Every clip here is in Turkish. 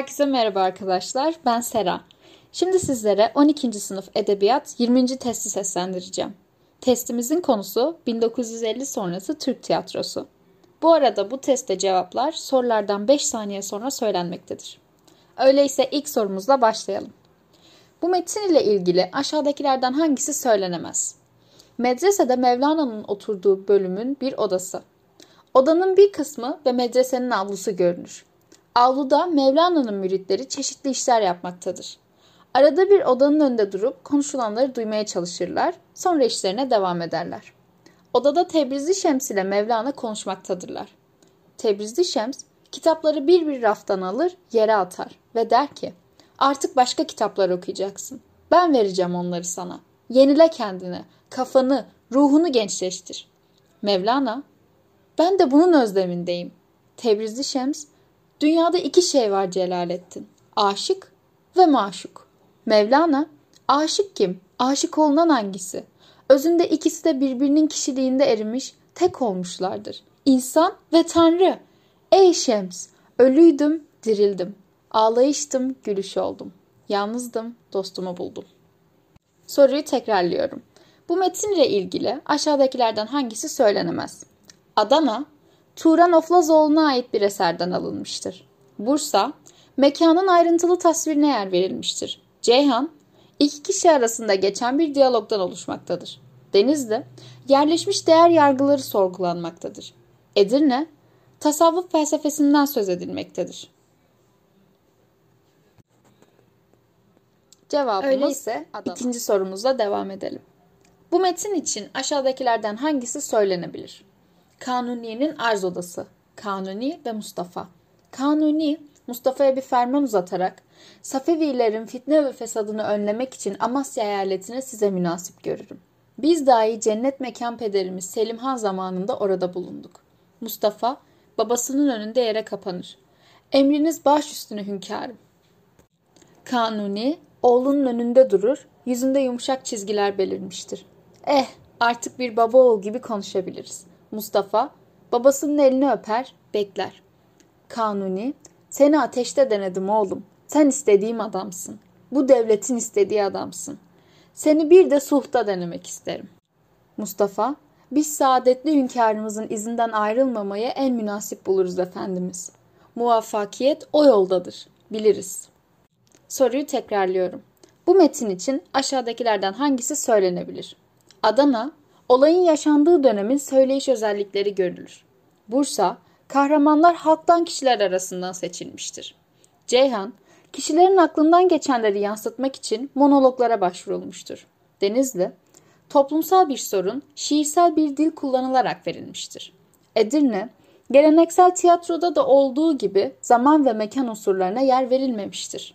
Herkese merhaba arkadaşlar. Ben Sera. Şimdi sizlere 12. sınıf edebiyat 20. testi seslendireceğim. Testimizin konusu 1950 sonrası Türk tiyatrosu. Bu arada bu testte cevaplar sorulardan 5 saniye sonra söylenmektedir. Öyleyse ilk sorumuzla başlayalım. Bu metin ile ilgili aşağıdakilerden hangisi söylenemez? Medresede Mevlana'nın oturduğu bölümün bir odası. Odanın bir kısmı ve medresenin avlusu görünür. Avluda Mevlana'nın müritleri çeşitli işler yapmaktadır. Arada bir odanın önünde durup konuşulanları duymaya çalışırlar, sonra işlerine devam ederler. Odada Tebrizli Şems ile Mevlana konuşmaktadırlar. Tebrizli Şems kitapları bir bir raftan alır, yere atar ve der ki, artık başka kitaplar okuyacaksın. Ben vereceğim onları sana. Yenile kendini, kafanı, ruhunu gençleştir. Mevlana, ben de bunun özlemindeyim. Tebrizli Şems, Dünyada iki şey var Celalettin. Aşık ve maşuk. Mevlana, aşık kim? Aşık olunan hangisi? Özünde ikisi de birbirinin kişiliğinde erimiş, tek olmuşlardır. İnsan ve Tanrı. Ey Şems, ölüydüm, dirildim. Ağlayıştım, gülüş oldum. Yalnızdım, dostumu buldum. Soruyu tekrarlıyorum. Bu metinle ilgili aşağıdakilerden hangisi söylenemez? Adana, Turan Oflazoğlu'na ait bir eserden alınmıştır. Bursa, mekanın ayrıntılı tasvirine yer verilmiştir. Ceyhan, iki kişi arasında geçen bir diyalogdan oluşmaktadır. Denizli, yerleşmiş değer yargıları sorgulanmaktadır. Edirne, tasavvuf felsefesinden söz edilmektedir. Cevabımız Öyleyse Adana. ikinci sorumuzla devam edelim. Bu metin için aşağıdakilerden hangisi söylenebilir? Kanuni'nin arz odası. Kanuni ve Mustafa. Kanuni, Mustafa'ya bir ferman uzatarak Safevilerin fitne ve fesadını önlemek için Amasya eyaletini size münasip görürüm. Biz dahi cennet mekan pederimiz Selim Han zamanında orada bulunduk. Mustafa babasının önünde yere kapanır. Emriniz baş üstüne hünkârım. Kanuni oğlunun önünde durur, yüzünde yumuşak çizgiler belirmiştir. Eh artık bir baba oğul gibi konuşabiliriz. Mustafa babasının elini öper, bekler. Kanuni, seni ateşte denedim oğlum. Sen istediğim adamsın. Bu devletin istediği adamsın. Seni bir de suhta denemek isterim. Mustafa, biz saadetli hünkârımızın izinden ayrılmamayı en münasip buluruz efendimiz. Muvaffakiyet o yoldadır. Biliriz. Soruyu tekrarlıyorum. Bu metin için aşağıdakilerden hangisi söylenebilir? Adana, Olayın yaşandığı dönemin söyleyiş özellikleri görülür. Bursa, kahramanlar halktan kişiler arasından seçilmiştir. Ceyhan, kişilerin aklından geçenleri yansıtmak için monologlara başvurulmuştur. Denizli, toplumsal bir sorun şiirsel bir dil kullanılarak verilmiştir. Edirne, geleneksel tiyatroda da olduğu gibi zaman ve mekan unsurlarına yer verilmemiştir.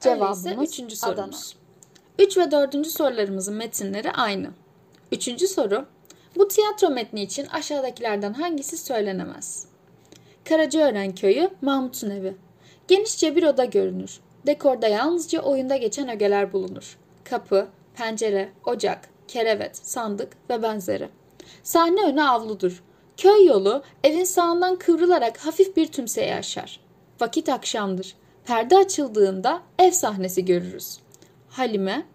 Cevabımız Öyleyse üçüncü sorumuz. Adana. 3 ve 4. sorularımızın metinleri aynı. Üçüncü soru, bu tiyatro metni için aşağıdakilerden hangisi söylenemez? Karacaören Köyü, Mahmut'un evi. Genişçe bir oda görünür. Dekorda yalnızca oyunda geçen ögeler bulunur. Kapı, pencere, ocak, kerevet, sandık ve benzeri. Sahne önü avludur. Köy yolu evin sağından kıvrılarak hafif bir tümseye aşar. Vakit akşamdır. Perde açıldığında ev sahnesi görürüz. Halime,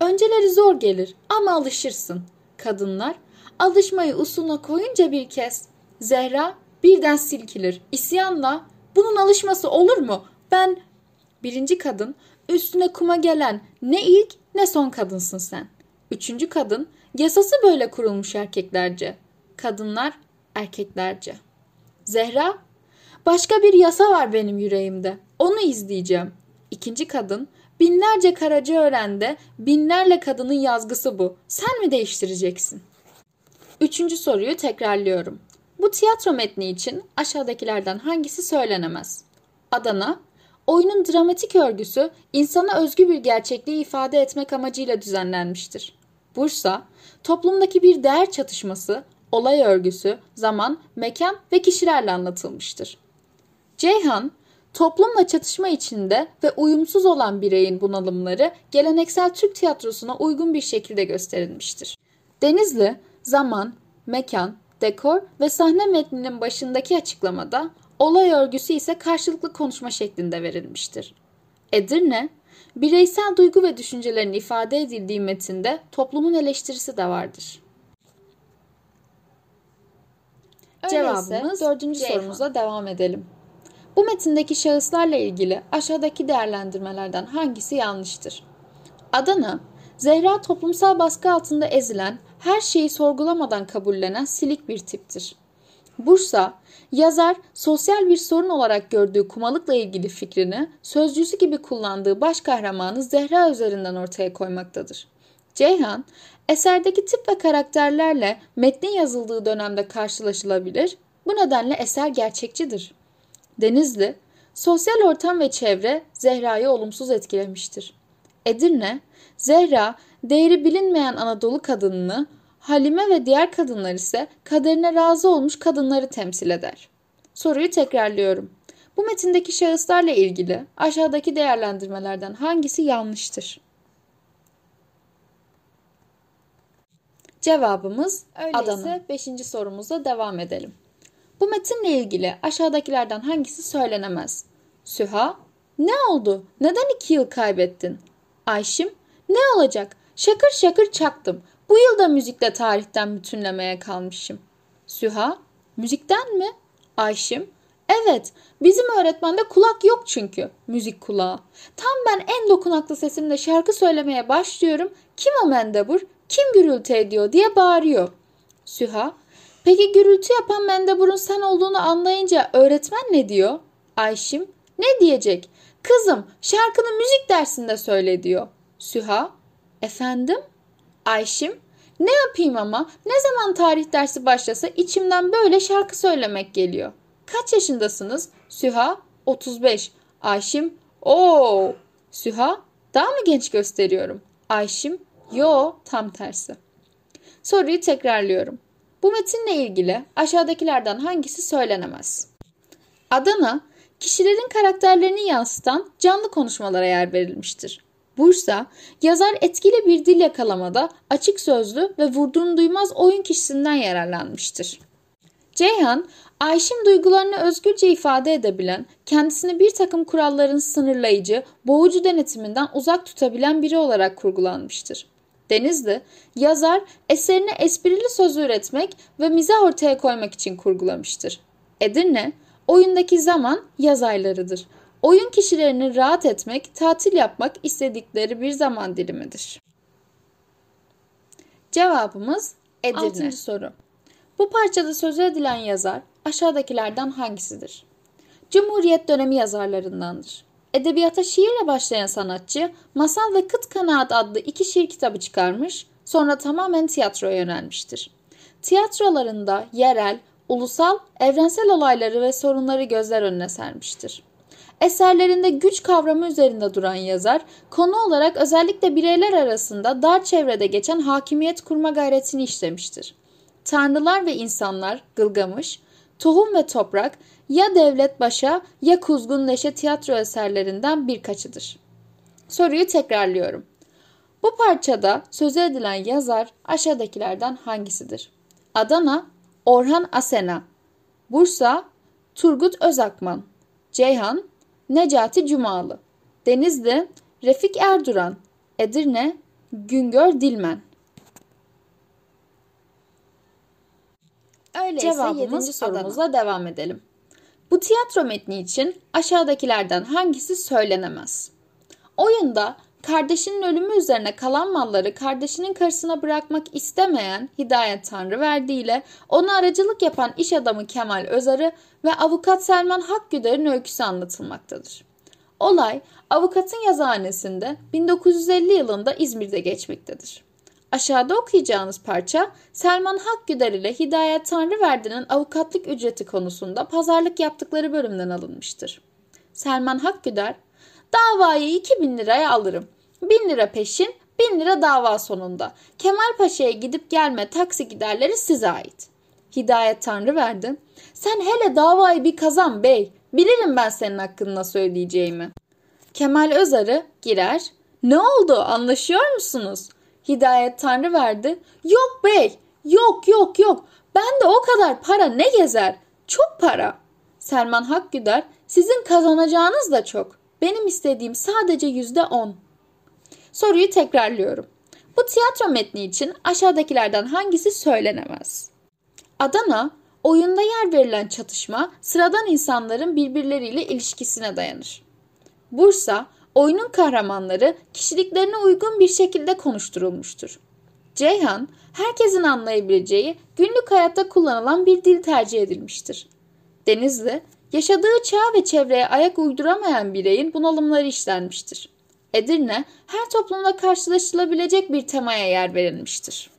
önceleri zor gelir ama alışırsın. Kadınlar, alışmayı usuluna koyunca bir kez. Zehra birden silkilir. İsyanla, bunun alışması olur mu? Ben, birinci kadın, üstüne kuma gelen ne ilk ne son kadınsın sen. Üçüncü kadın, yasası böyle kurulmuş erkeklerce. Kadınlar, erkeklerce. Zehra, başka bir yasa var benim yüreğimde. Onu izleyeceğim. İkinci kadın, Binlerce karaca öğrende binlerle kadının yazgısı bu. Sen mi değiştireceksin? Üçüncü soruyu tekrarlıyorum. Bu tiyatro metni için aşağıdakilerden hangisi söylenemez? Adana, oyunun dramatik örgüsü insana özgü bir gerçekliği ifade etmek amacıyla düzenlenmiştir. Bursa, toplumdaki bir değer çatışması, olay örgüsü, zaman, mekan ve kişilerle anlatılmıştır. Ceyhan, Toplumla çatışma içinde ve uyumsuz olan bireyin bunalımları geleneksel Türk tiyatrosuna uygun bir şekilde gösterilmiştir. Denizli, zaman, mekan, dekor ve sahne metninin başındaki açıklamada olay örgüsü ise karşılıklı konuşma şeklinde verilmiştir. Edirne, bireysel duygu ve düşüncelerin ifade edildiği metinde toplumun eleştirisi de vardır. Cevabımız dördüncü Ceyhan. sorumuza devam edelim. Bu metindeki şahıslarla ilgili aşağıdaki değerlendirmelerden hangisi yanlıştır? Adana, Zehra toplumsal baskı altında ezilen, her şeyi sorgulamadan kabullenen silik bir tiptir. Bursa, yazar sosyal bir sorun olarak gördüğü kumalıkla ilgili fikrini sözcüsü gibi kullandığı baş kahramanı Zehra üzerinden ortaya koymaktadır. Ceyhan, eserdeki tip ve karakterlerle metnin yazıldığı dönemde karşılaşılabilir, bu nedenle eser gerçekçidir. Denizli, sosyal ortam ve çevre Zehra'yı olumsuz etkilemiştir. Edirne, Zehra, değeri bilinmeyen Anadolu kadınını, Halime ve diğer kadınlar ise kaderine razı olmuş kadınları temsil eder. Soruyu tekrarlıyorum. Bu metindeki şahıslarla ilgili aşağıdaki değerlendirmelerden hangisi yanlıştır? Cevabımız Öyleyse Adana. 5. sorumuza devam edelim. Bu metinle ilgili aşağıdakilerden hangisi söylenemez? Süha, ne oldu? Neden iki yıl kaybettin? Ayşim, ne olacak? Şakır şakır çaktım. Bu yıl da müzikle tarihten bütünlemeye kalmışım. Süha, müzikten mi? Ayşim, evet bizim öğretmende kulak yok çünkü müzik kulağı. Tam ben en dokunaklı sesimle şarkı söylemeye başlıyorum. Kim o mendebur? Kim gürültü ediyor diye bağırıyor. Süha, peki gürültü yapan mendeburun sen olduğunu anlayınca öğretmen ne diyor? Ayşim, ne diyecek? Kızım şarkını müzik dersinde söyle diyor. Süha, efendim? Ayşim, ne yapayım ama ne zaman tarih dersi başlasa içimden böyle şarkı söylemek geliyor. Kaç yaşındasınız? Süha, 35. Ayşim, o. Süha, daha mı genç gösteriyorum? Ayşim, yo tam tersi. Soruyu tekrarlıyorum. Bu metinle ilgili aşağıdakilerden hangisi söylenemez? Adana, kişilerin karakterlerini yansıtan canlı konuşmalara yer verilmiştir. Bursa, yazar etkili bir dil yakalamada açık sözlü ve vurduğunu duymaz oyun kişisinden yararlanmıştır. Ceyhan, Ayşin duygularını özgürce ifade edebilen, kendisini bir takım kuralların sınırlayıcı, boğucu denetiminden uzak tutabilen biri olarak kurgulanmıştır. Denizli, yazar eserini esprili söz üretmek ve mizah ortaya koymak için kurgulamıştır. Edirne, oyundaki zaman yaz aylarıdır. Oyun kişilerini rahat etmek, tatil yapmak istedikleri bir zaman dilimidir. Cevabımız Edirne. Altıncı soru. Bu parçada sözü edilen yazar aşağıdakilerden hangisidir? Cumhuriyet dönemi yazarlarındandır. Edebiyata şiirle başlayan sanatçı Masal ve Kıt Kanaat adlı iki şiir kitabı çıkarmış, sonra tamamen tiyatroya yönelmiştir. Tiyatrolarında yerel, ulusal, evrensel olayları ve sorunları gözler önüne sermiştir. Eserlerinde güç kavramı üzerinde duran yazar, konu olarak özellikle bireyler arasında dar çevrede geçen hakimiyet kurma gayretini işlemiştir. Tanrılar ve insanlar, Gılgamış, Tohum ve Toprak ya Devlet Başa ya Kuzgun Neşe tiyatro eserlerinden birkaçıdır. Soruyu tekrarlıyorum. Bu parçada sözü edilen yazar aşağıdakilerden hangisidir? Adana, Orhan Asena, Bursa, Turgut Özakman, Ceyhan, Necati Cumalı, Denizli, Refik Erduran, Edirne, Güngör Dilmen. Öyleyse Cevabımız sorumuzla Adana. devam edelim. Bu tiyatro metni için aşağıdakilerden hangisi söylenemez? Oyunda kardeşinin ölümü üzerine kalan malları kardeşinin karısına bırakmak istemeyen Hidayet Tanrı verdiğiyle ona aracılık yapan iş adamı Kemal Özarı ve avukat Selman Hakgüder'in öyküsü anlatılmaktadır. Olay avukatın yazıhanesinde 1950 yılında İzmir'de geçmektedir. Aşağıda okuyacağınız parça Selman Hakgüder ile Hidayet Tanrıverdi'nin avukatlık ücreti konusunda pazarlık yaptıkları bölümden alınmıştır. Selman Hakgüder, davayı 2000 liraya alırım. 1000 lira peşin, 1000 lira dava sonunda. Kemal Paşa'ya gidip gelme taksi giderleri size ait. Hidayet Tanrıverdi, sen hele davayı bir kazan bey, bilirim ben senin hakkını nasıl ödeyeceğimi. Kemal Özarı girer, ne oldu anlaşıyor musunuz?'' Hidayet Tanrı verdi. Yok bey, yok yok yok. Ben de o kadar para ne gezer? Çok para. Selman Hakgüder, sizin kazanacağınız da çok. Benim istediğim sadece yüzde on. Soruyu tekrarlıyorum. Bu tiyatro metni için aşağıdakilerden hangisi söylenemez? Adana, oyunda yer verilen çatışma sıradan insanların birbirleriyle ilişkisine dayanır. Bursa, oyunun kahramanları kişiliklerine uygun bir şekilde konuşturulmuştur. Ceyhan, herkesin anlayabileceği günlük hayatta kullanılan bir dil tercih edilmiştir. Denizli, yaşadığı çağ ve çevreye ayak uyduramayan bireyin bunalımları işlenmiştir. Edirne, her toplumda karşılaşılabilecek bir temaya yer verilmiştir.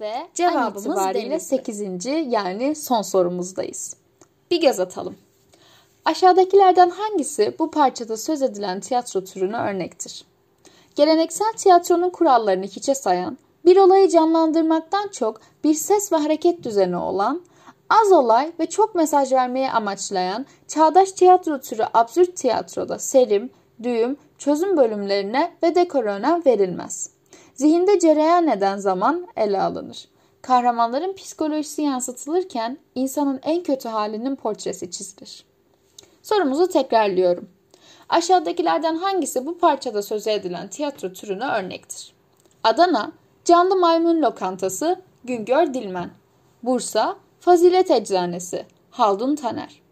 Ve cevabımız itibariyle 8. yani son sorumuzdayız. Bir göz atalım. Aşağıdakilerden hangisi bu parçada söz edilen tiyatro türüne örnektir? Geleneksel tiyatronun kurallarını hiçe sayan, bir olayı canlandırmaktan çok bir ses ve hareket düzeni olan, az olay ve çok mesaj vermeyi amaçlayan çağdaş tiyatro türü absürt tiyatroda serim, düğüm, çözüm bölümlerine ve dekora önem verilmez. Zihinde cereyan eden zaman ele alınır. Kahramanların psikolojisi yansıtılırken insanın en kötü halinin portresi çizilir. Sorumuzu tekrarlıyorum. Aşağıdakilerden hangisi bu parçada söz edilen tiyatro türüne örnektir? Adana, Canlı Maymun Lokantası, Güngör Dilmen. Bursa, Fazilet Eczanesi, Haldun Taner.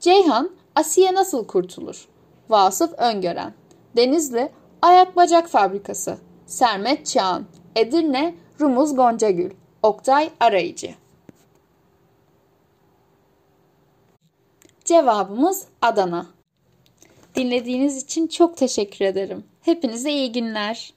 Ceyhan, Asiye Nasıl Kurtulur? Vasıf Öngören. Denizli, Ayak Bacak Fabrikası, Sermet Çağan. Edirne, Rumuz Goncagül. Oktay Arayıcı. Cevabımız Adana. Dinlediğiniz için çok teşekkür ederim. Hepinize iyi günler.